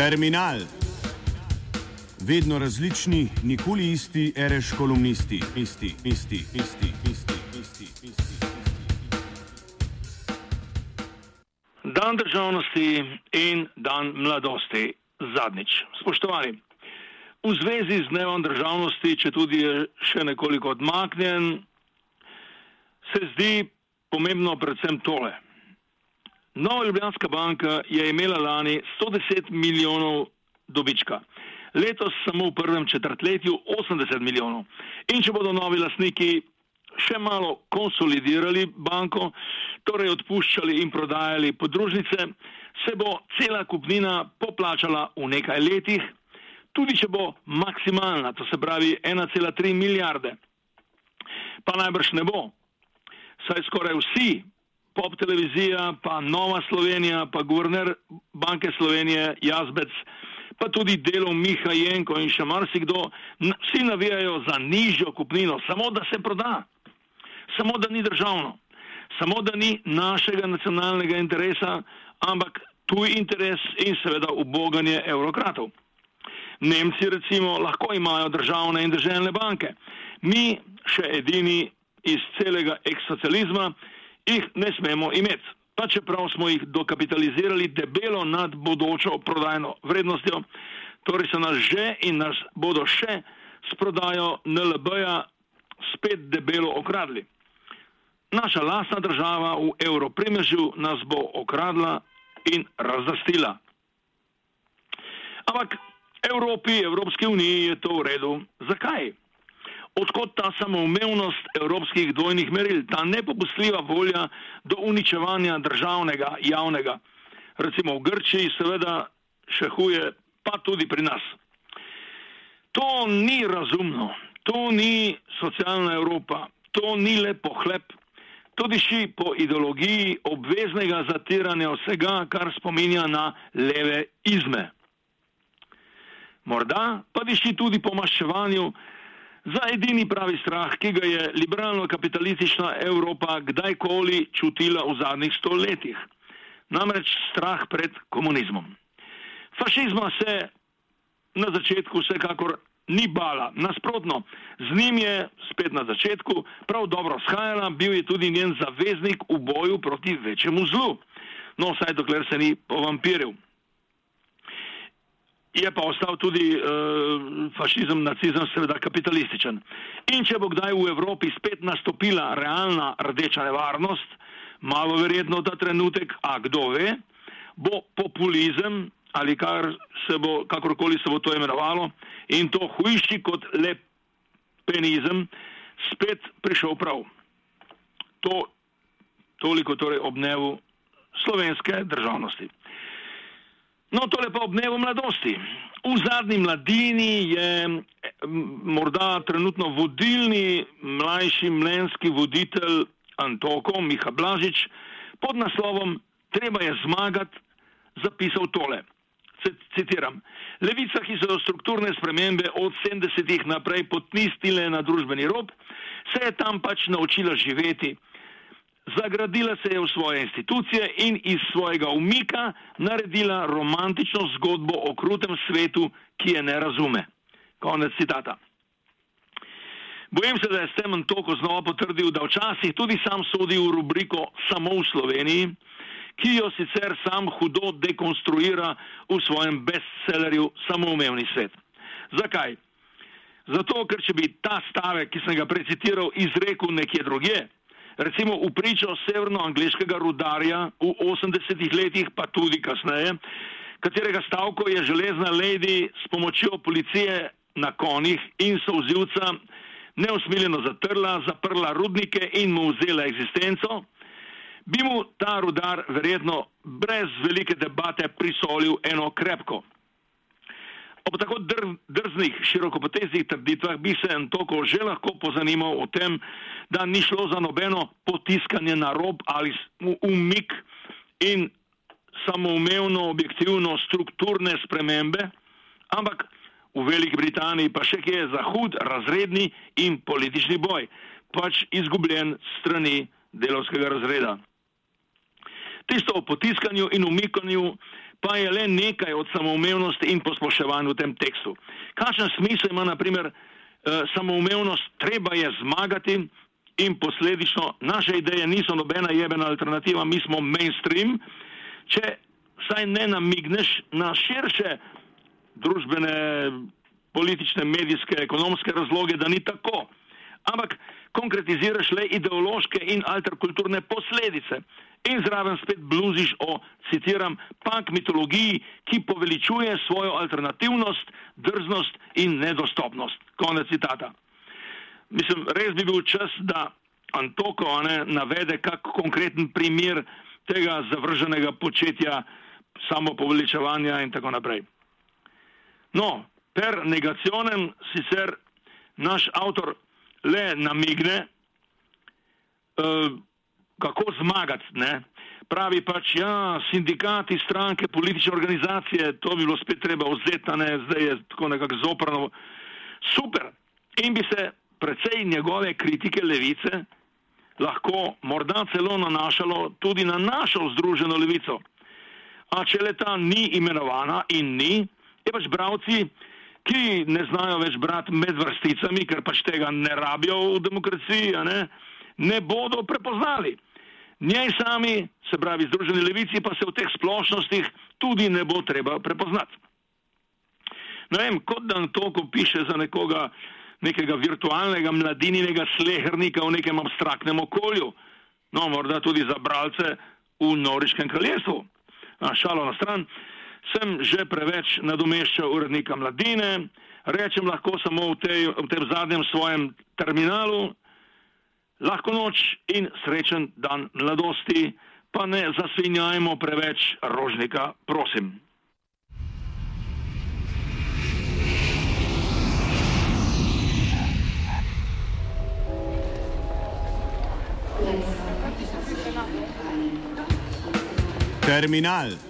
Terminal. Vedno različni, nikoli isti, reš kolumnisti, isti, isti, isti, isti, isti, isti. Dan državnosti in dan mladosti zadnjič. Spoštovani, v zvezi z dnevom državnosti, če tudi je še nekoliko odmaknjen, se zdi pomembno predvsem tole. Nova Ljubljanska banka je imela lani 110 milijonov dobička, letos samo v prvem četrtletju 80 milijonov. In če bodo novi lasniki še malo konsolidirali banko, torej odpuščali in prodajali podružnice, se bo cela kupnina poplačala v nekaj letih, tudi če bo maksimalna, to se pravi 1,3 milijarde. Pa najbrž ne bo, saj skoraj vsi pop televizija, pa Nova Slovenija, pa guverner Banke Slovenije, Jazbec, pa tudi delom Miha Jenko in še marsikdo, vsi navijajo za nižjo kupnino, samo da se proda, samo da ni državno, samo da ni našega nacionalnega interesa, ampak tuj interes in seveda uboganje evrokratov. Nemci recimo lahko imajo državne in državne banke, mi še edini iz celega ekssocializma, jih ne smemo imeti. Pa čeprav smo jih dokapitalizirali debelo nad bodočo prodajno vrednostjo, torej so nas že in nas bodo še s prodajo NLB-ja spet debelo okradli. Naša lastna država v evropremežju nas bo okradla in razdastila. Ampak Evropi, Evropski uniji je to v redu. Zakaj? Odkot ta samoumevnost evropskih dvojnih meril, ta nepopustljiva volja do uničevanja državnega, javnega, recimo v Grčiji, seveda še huje, pa tudi pri nas. To ni razumno, to ni socialna Evropa, to ni le pohlep, to diši po ideologiji obveznega zatiranja vsega, kar spominja na leve izme. Morda pa diši tudi po maščevanju, za edini pravi strah, ki ga je liberalno-kapitalistična Evropa kdajkoli čutila v zadnjih stoletjih. Namreč strah pred komunizmom. Fašizma se na začetku vsekakor ni bala, nasprotno, z njim je spet na začetku prav dobro shajala, bil je tudi njen zaveznik v boju proti večjemu zlu. No, vsaj dokler se ni povampiril je pa ostal tudi uh, fašizem, nacizem, seveda kapitalističen. In če bo kdaj v Evropi spet nastopila realna rdeča nevarnost, malo verjetno ta trenutek, a kdo ve, bo populizem ali kar se bo, kakorkoli se bo to imenovalo, in to hujši kot le penizem, spet prišel prav. To toliko torej ob dnevu slovenske državnosti. No, tole pa ob dnevu mladosti. V zadnji mladini je morda trenutno vodilni mlajši mlenski voditelj Antoko Miha Blažič pod naslovom Treba je zmagati zapisal tole. Citiram. Levica, ki so strukturne spremembe od 70-ih naprej potnistile na družbeni rob, se je tam pač naučila živeti. Zagradila se je v svoje institucije in iz svojega umika naredila romantično zgodbo o krutem svetu, ki je ne razume. Konec citata. Bojim se, da je Stemen Toko znova potrdil, da včasih tudi sam sodi v rubriko samo v Sloveniji, ki jo sicer sam hudo dekonstruira v svojem bestsellerju Samoumevni svet. Zakaj? Zato, ker če bi ta stavek, ki sem ga precitiral, izrekel nekje drugje, recimo v pričo severnoangliškega rudarja v 80-ih letih, pa tudi kasneje, katerega stavko je železna lady s pomočjo policije na konih in sozivca neusmiljeno zatrla, zaprla rudnike in mu vzela eksistenco, bi mu ta rudar verjetno brez velike debate prisolil eno krepko. Ob tako dr, drznih, širokopoteznih trditvah bi se Antoko že lahko pozanimal o tem, da ni šlo za nobeno potiskanje na rob ali umik in samoumevno, objektivno strukturne spremembe, ampak v Veliki Britaniji pa še kje je za hud razredni in politični boj, pač izgubljen strani delovskega razreda. Tisto o potiskanju in umikanju pa je le nekaj od samoumevnosti in posploševanja v tem tekstu. Kakšen smisel ima, na primer, eh, samoumevnost, treba je zmagati in posledično naše ideje niso nobena jebena alternativa, mi smo mainstream, če saj ne namigneš na širše družbene, politične, medijske, ekonomske razloge, da ni tako. Ampak konkretiziraš le ideološke in alterkulturne posledice in zraven spet bluziš o, citiram, punk mitologiji, ki poveličuje svojo alternativnost, drznost in nedostopnost. Konec citata. Mislim, res bi bil čas, da Antoko ne, navede kak konkreten primer tega zavrženega početja samopoveličevanja in tako naprej. No, per negacionem sicer naš avtor le namigne, uh, kako zmagati. Ne? Pravi pač, ja, sindikati, stranke, politične organizacije, to bi bilo spet treba vzeti, ne, zdaj je tako nekako zoprno. Super. In bi se precej njegove kritike levice lahko morda celo nanašalo tudi na našo združeno levico. A če le ta ni imenovana in ni, je pač bravci, ki ne znajo več brati med vrsticami, ker pač tega ne rabijo v demokraciji, ne, ne bodo prepoznali. Njej sami, se pravi Združeni levici, pa se v teh splošnostih tudi ne bo treba prepoznati. Ne vem, kot da to, ko piše za nekoga, nekega virtualnega mladininega slehernika v nekem abstraktnem okolju, no morda tudi za bralce v Noriškem kraljestvu. A šalo na stran, sem že preveč nadomeščal urednika mladine, rečem lahko samo v, tej, v tem zadnjem svojem terminalu, Lahko noč in srečen dan mladosti, pa ne zasvinjajmo preveč rožnika, prosim. Terminal.